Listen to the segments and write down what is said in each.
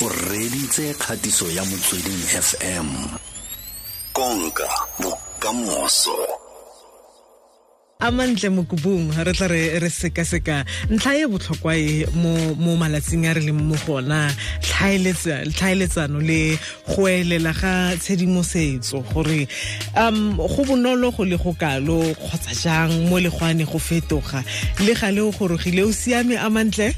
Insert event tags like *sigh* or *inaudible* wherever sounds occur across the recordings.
o reditse kgatiso ya motsweding fm konka bokamoso. A mantle mo kubung re tla re re sekaseka. Ntlha e botlhokwa e mo mo malatsing a re leng mo gona tlhaeletsano le go elela ga tshedimosetso gore um go bonolo go le go kalo kgotsa jang mo legwane go fetoga. Le ga le o gorogile o siame a mantle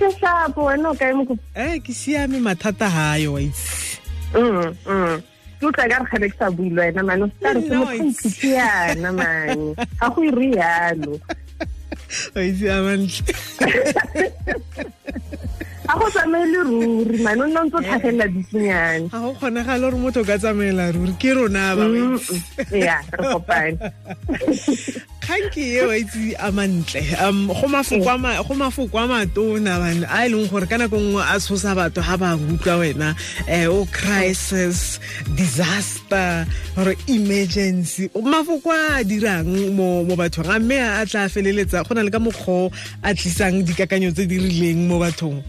É, se sapo wena o kae moko e ke siame mathata hayo wa itse mm mm ke utlwa ka re se ke sa buile wena mane o stare se motho mphitlhiana mane ga go irialo wa itse amantle ga go tsamaele ruri mane o nna ntse o tlhagelela ditsinyane ga go kgonagale gore motho ka tsamaela ruri ke rona ba ya re kopane. *laughs* Kgang ke e wa itse a mantle. Um go mafoko a matona bane a e leng gore ka nako nngwe a tshosa batho ga ba utlwa wena um o crisis disaster or emergency. Mafoko a dirang mo bathong a mme a tla feleletsa go na le ka mokgwa a tlisang dikakanyo tse di rileng mo bathong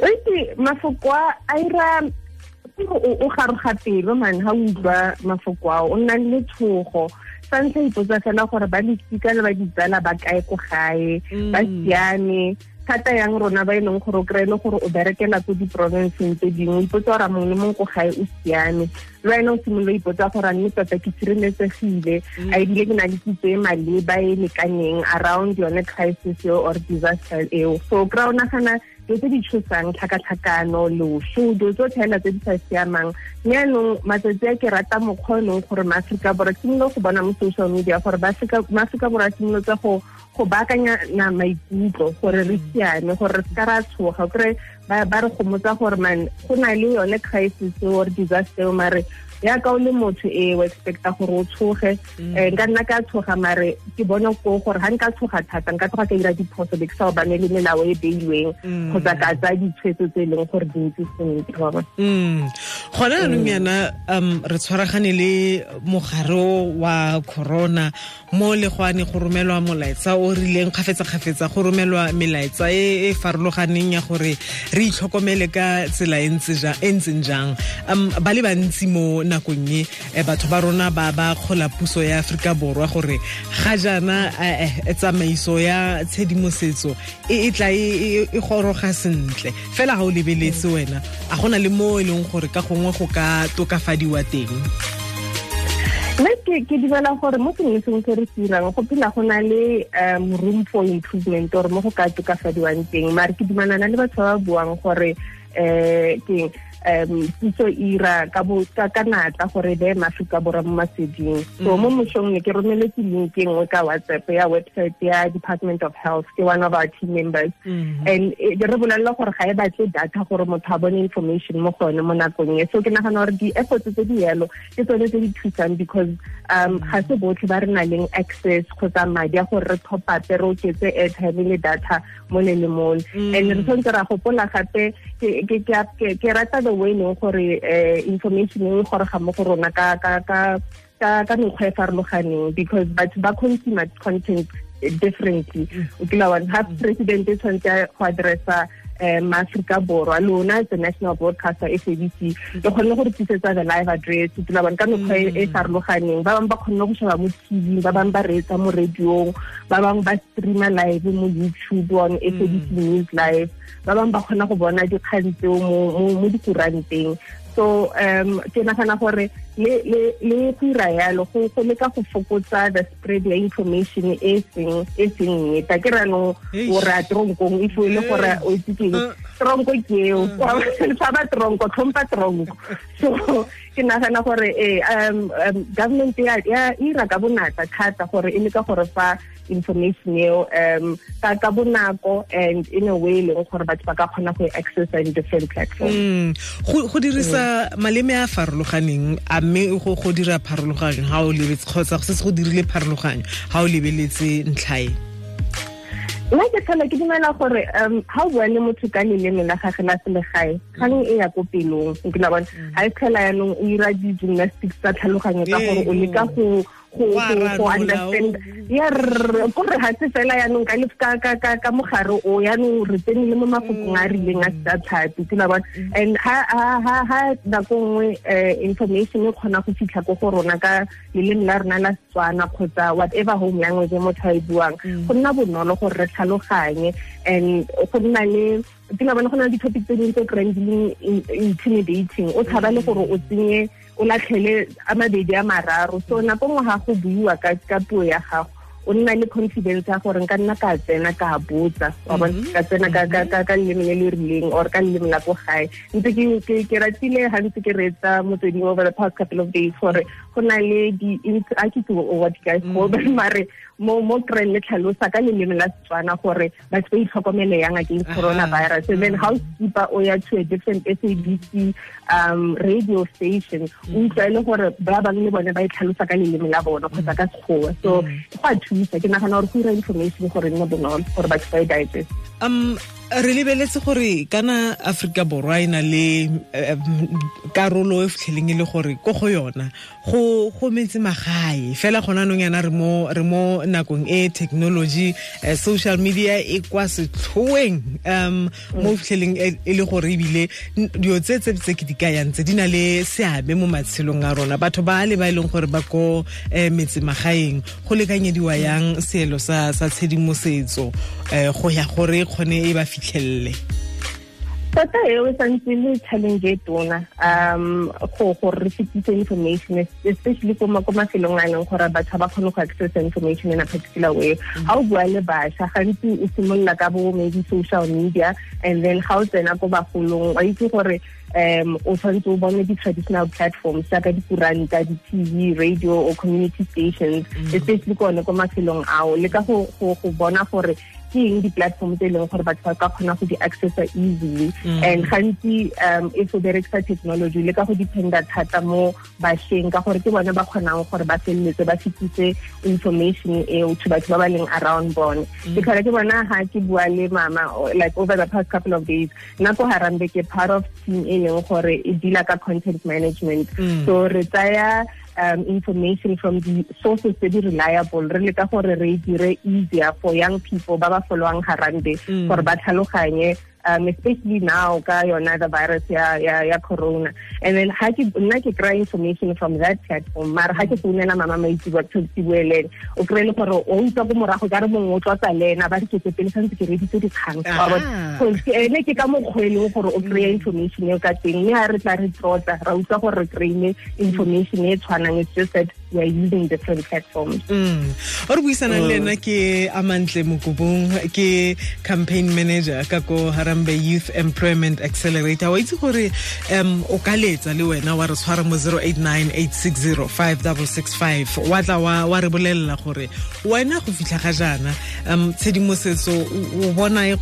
o itse mafoko a ira o garoga pelo mane ga o utlwa mafoko ao o nna le tshogo sa ntlha ipotsa fela gore ba lesika le ba ditsala ba kae ko gae ba siame. Thata yang rona ba e leng gore o kry-e le gore o berekela ko di-provinceng tse dingwe ipotsa gore mongwe le mongwe ko gae o siame. Le wena o simolola ipotsa gore a mme tota ke sireletsegile a ebile ke na le kitso e maleba e lekaneng around yone crisis eo or disaster eo. So o kry-a o nagana dilo tse di tshosang tlhakatlhakano loso dilo tso tlhaela tse di sa siamang mme anong matsatsi a ke rata mokgwa o leng gore maaforika borwa ke simolo go bona mo social media gore maaforika borwa a simolotse go go baakanyana maikutlo gore re siame gore re seka ra tshoga o kry ba re gomotsa gore man go na le yone crisis or disaster eo mare yaka o le motho e o expecta gore o tshoge. Um nka nna ka tshoga mare ke bona ko gore ga nka tshoga thata nka tloga ka dira diphoso be ke sa obane le melao e beilweng kgotsa ka tsaya ditshwetso tse e leng gore di ntse sentle wa gona anong yana um re tshwaragane le mogare wa corona mo le go romelwa molaetsa o rileng kgafetsa-kgafetsa go romelwa melaetsa e e farologaneng ya gore re itlhokomele ka tsela e ntseng jang. Um ba le bantsi mo nakong e batho ba rona ba ba kgola puso ya aforika borwa gore ga jaana tsamaiso ya tshedimosetso e tla e goroga sentle. Fela ga o lebeletse wena a gona le mo e leng gore ka gongwe go ka tokafadiwa teng. Nna ke dumela gore mo sengwe sengwe se re se irang go phela go na le um room for improvement or mo go ka tokafadiwang teng. Maare ke dumelana le batho ba ba buang gore um ke um puso ira ka natla gore be maaforika borwa mo maseding. So mo mosong ne ke romeletse link e nngwe ka whatsapp ya website ya department of health ke one of our team members. And re bolelela gore ga e batle data gore motho a bone information mo go yone mo nakong e. So ke nagana gore di-efforts tse di yalo ke tsone tse di thusang because um ga se botlhe ba re na leng access kgotsa madi a gore re top upe re oketse airtime le data mole le mole and re tshwanetse ra gopola gape ke rata the way leng gore eh, information e mo go rona ka mekgwa e farologaneng because ba content differently. O president e go addressa um maaforika borwa lona the national broadcaster sabc le kgonne go re tlisetsa the live address tla bone ka mekgwa e farologaneng. Ba bangwe ba kgonne go sheba mo tv ba bangwe ba reetsa mo radiong ba bangwe ba streama live mo youtube on sabc news live. Ba bangwe ba kgona go bona dikgang tseo mo dikuranteng so um ke nagana gore le go ira yalo go leka go fokotsa the spread ya information e seng e seng nneta ke ranong o ra tronkong if o le gore o itse keng. Tronko ke eo. Ba tronko tlhompha tronko. So ke nagana gore um government ya ira ka bonatla thata gore e leka gore fa information eo um ka ka bonako and in a way leng gore batho ba ka kgona go access in different platforms. Go dirisa maleme a farologaneng a mme go go dira pharologanyo ga o lebetse kgotsa se se go dirile pharologanyo ga o lebeletse ntlhae nna ke tlhola ke dumela gore um ga o bua le motho ka leleme la gage la selegae kgang e ya ko pelong nkela bone ga e tlhela yaanong o ira di-gymnastics tsa tlhaloganyo ka gore o leka go go understand ya ko re ga se fela yaanong ka ka mogare o yaanong re tsene le mo mafokong a rileng a tlhapi ke bona. And ha nako nngwe um information e kgona go fitlha ko go rona ka leleme la rona la setswana kgotsa whatever home language e motho a e buang go nna bonolo gore re tlhaloganye and go nna le ke na bona go na le di-topic tse dingwe tse kry-ang di le intimidating. O tshaba le gore o tsenye o latlhele a mabedi a mararo so nako nngwe ga go buiwa ka puo ya gago o nna le confidence ya gore nka nna ka tsena ka botsa wa bona mhm. ka tsena ka leleme le le rileng or ka leleme la ko gae ntse ke ratile ga ntse ke reetsa motsweding over the past couple of days gore go na le di a ke tse what guys go mm. mare mo mo kren le tlhalosa ka leleme la setswana gore ba se itlhokomele yang against coronavirus. And then housekeeper o ya to a different SABC um radio station o mm. utlwa le gore ba bang le bone ba itlhalosa ka leleme la bona kgotsa ka sekgowa. So mm. go a thusa. Ke nagana gore go ira information gore nne bonolo gore batho ba e diabetes um re lebeletse gore kana aforika borwa e na le karolo e fitlheleng e le gore ko go yona go metse magae. Fela gona nong yana re mo nakong e technology uh, social media e kwa setlhoeng um mo fitlheleng e, e le gore ebile dio tse tse tse ke di kayang tse di na le seabe mo matshelong a rona. Batho ba le ba e leng gore ba ko um metse magaeng go lekanyediwa yang seelo sa sa tshedimosetso um go ya gore kgone e ba fitlhelele? Tota eo e santse le challenge e tona um go go re fetise information especially ko mafelong a leng gore batho ba kgone go access information in a particular way. Ga o bua le bašwa gantsi o simolola ka bo maybe social media and then ga o tsena ko bagolong wa itse gore um o tshwanetse o bone di-traditional platforms jaaka dikuranta di-tv radio or community stations mm. especially ko one ko mafelong ao. Le ka go bona gore ke eng di-platform tse e leng gore batho ba ka kgona go di-accessa easily mm. and gantsi um if o berekisa technology le ka go dependa thata mo bašweng ka gore ke bone ba kgonang gore ba feleletse ba fetise information eo to batho ba ba leng around bone mm. ke tlhole ke bona ga ke bua le mama like over the past couple of days nna ko Harambee ke part of team e leng gore e deala ka content management mm. so re tsaya um, information from the sources tse di reliable re leka gore re dire easier for young people ba ba followang Harambee mm. gore ba tlhaloganye um, especially now ka yona the virus ya ya ya corona. And then ha ke nna ke kry information from that platform mara ha ke founela mama maitsebo ke ke buele o kry le gore o utlwa go morago ka re mongwe o tlotsa le ena ba di ke pele santse ke reditse dikgang. Ah. So ene ke ka mokgweleng gore o kry mm. information eo ka teng mme ha re tla re tlotsa ra utlwa gore re kry mm. information e tshwanang it's just that we are using different platforms mm. O re buisanang le ena ke amantle Mokubung ke campaign manager ka ko Harambee youth employment accelerator. Wa itse gore um o ka letsa le wena wa re tshwara mo 0898605665 wa tla wa re bolelela gore wena go fitlha ga jaana um tshedimosetso o bona e,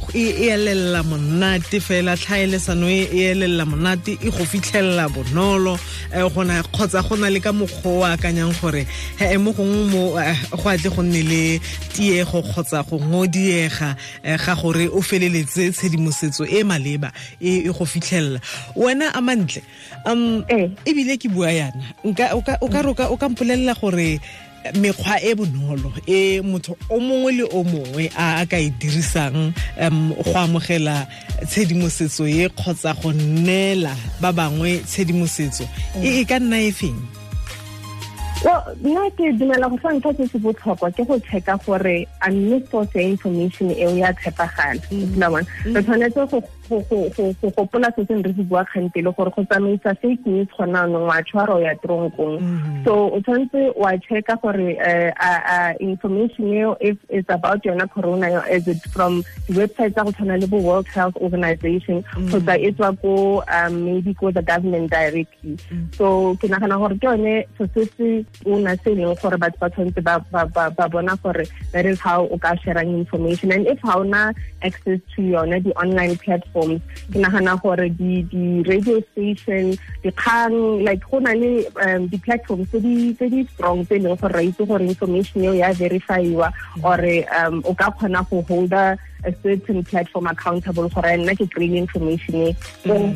elelela monate fela tlhaelesano e elelela monate e go fitlhelela bonolo um kgotsa go na le ka mokgwa o akanyang gore he mo gongwe mo eh, go atle go nne le tiego kgotsa go ngodiega eh, ga gore o feleletse tshedimosetso e maleba e, e go fitlhelela. Wena a mantle um ebile ke bua yana? O ka re o ka mpolelela gore mekgwa e bonolo e motho o mongwe le o mongwe a ka e dirisang um go amogela tshedimosetso e kgotsa go nnela ba bangwe tshedimosetso. E, e ka nna e feng well nna ke dumela go sa ntlha se se botlhokwa ke go checka gore a mme source ya information eo ya tshepagala mm. re tshwanetse go gopola se seng re se bua kgantele gore go tsamaisa fake news gona anong wa ya tronkong mm-hmm. so o tshwanetse wa checka gore uh, information eo if it's about yona corona is it from di-website tsa go tshwana le bo world health organization mm-hmm. kgotsa e tswa ko um maybe ko the government directly mm. so ke nagana gore ke yone so se se una se leng gore batho ba tshwanetse ba bona gore that is how o ka sharing information and if ha ona access to yona di-online platform platforms ke nagana gore di-radio station dikgang like go na le um di-platforms tse di strong tse e leng gore ra itse gore information eo ya verifyiwa or um o ka kgona go holda a certain platform accountable gore nna ke kry information e ko um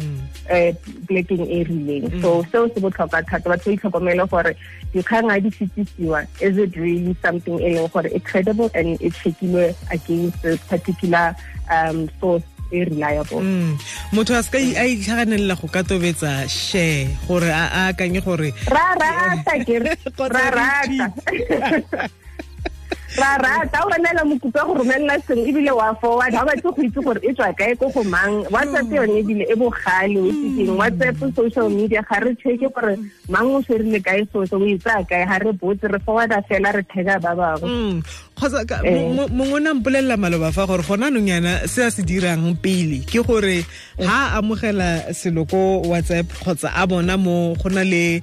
plekeng e rileng. So seo se botlhokwa thata. Batho ba itlhokomele gore dikgang a di fetisiwa is it really something e leng gore e credible and e checkilwe against a particular um source e reliable. Mm. Motho a se ka a itlhaganelela go ka tobetsa share gore a akanye gore ra rata ke *laughs* ra rata *laughs* ra rata o bonela mokopi wa go romelela sengwe ebile wa forward ga batle go itse gore e tswa kae ko go mang. Whatsapp yone ebile e bogale o sekeng whatsapp social media ga re checke gore mang o tshwerile kae sose o itsaya kae. Ga re botse re forwarda fela re thega ba bangwe. Kgotsa mongwe na mpolelela maloba fa gore gona anong yana se a se dirang pele. Ke gore ha a amogela selo ko whatsapp kgotsa a bona mo go na le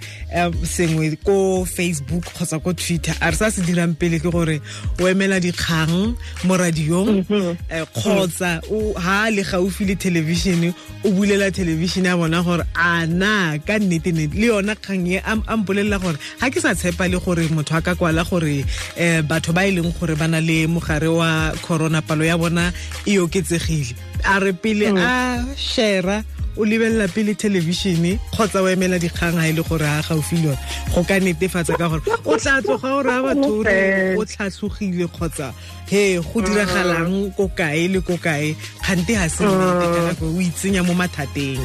sengwe ko facebook kgotsa ko twitter a re sa se dirang pele ke gore o emela dikgang mo radiong mhm. eh, kgotsa ha le gaufi le television o bulela television a bona gore a na ka nnete nnete. Le yona kgang e a mpolelela gore ga ke sa tshepa le gore motho a ka kwala gore um batho ba e leng gore ba na le mogare wa corona palo ya bona e oketsegile. A re pele mhm. a shera o lebelela pele television kgotsa o emela dikgang ga e le gore a gaufi le yone. Go ka netefatsa ka gore o tla tloga gore a batho ore o tlhatlhogile kgotsa he go diragalang ko kae le ko kae kgante ga se ka nako o itsenya mo mathateng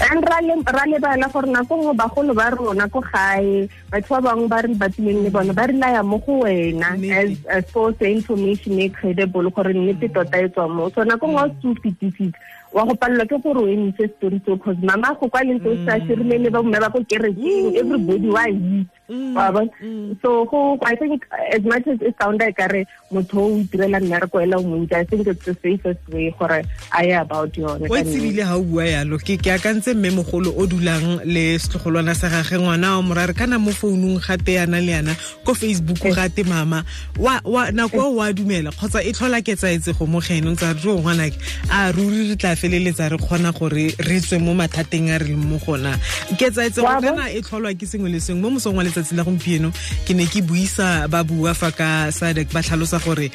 ra lebala gore nako nngwe bagolo ba rona ko gae batho ba bangwe ba re batlileng le bone ba re laya mo go wena as source information e credible gore nnete tota e tswa mo. So nako nngwe o se o fetisitse wa go palelwa ke gore o emise story tseo cause mama go kwa lentse o sa shirile le ba bomme ba ko kerekeng everybody wa itse wa mm, bona? Mm. so go i think as much as it sound like are motho o itirela mmereko ela o montsi i think it's the safest way gore a ye about yone o tsebile ga o bua yalo ke ke akantse mme mogolo o dulang le setlogolwana sa gage ngwana wa morare kana mo founung gate yana le yana ko facebook eh. gate mama. Wa wa nako eh. wa dumela kgotsa e tlhola ke tsaetse mo gene ntse re jo ngwanake a ruri re tla feleletsa re kgona gore re tswe mo mathateng a re leng mo gona ke tsaetse kana e tlholwa ke sengwe le sengwe mo mosong wa letsatsi la gompieno ke ne ke buisa ba bua fa ka sadek ba tlhalosa gore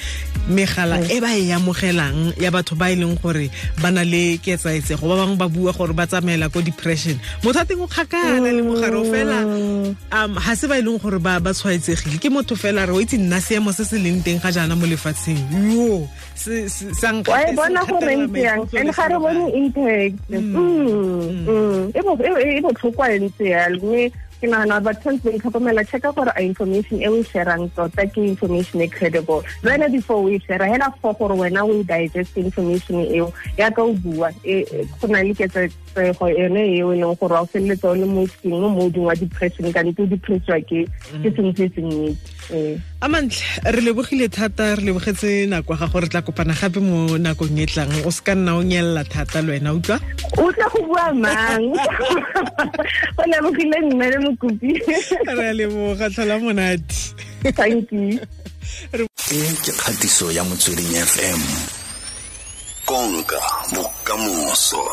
megala e ba e amogelang ya batho ba e leng gore ba na le ketsaetsego ba bangwe ba bua gore ba tsamaela ko depression. Motho a teng o kgakala le mogare o fela um ga se ba e leng gore ba tshwaetsegile. Ke motho fela re o itse nna seemo se se leng teng ga jaana mo lefatsheng. Yo bona gore ntse yang and ga re bone impact. E botlhokwa e ntse yalo ke nagana batho tshwanetse ba itlhokomela checka gore a information e o e sharang tota ke information e credible. Wena before o e shara hela for gore wena o e digest information eo yaka o bua. Go na le ketsego ene eo e leng gore wa o feleletsa o le mo seng mo moding wa depression kante o depressiwa ke sengwe se sengwetse a mantle re lebogile thata re lebogetse nako ga gore tla kopana gape mo nakong e tlang. O se ka nna o nyelela thata le wena utlwa? O tla go bua mang? *laughs* O lebogile nna le mokopi. Re a leboga tlhola monate. Thank you. E ke kgatiso ya motsweding fm konka bokamoso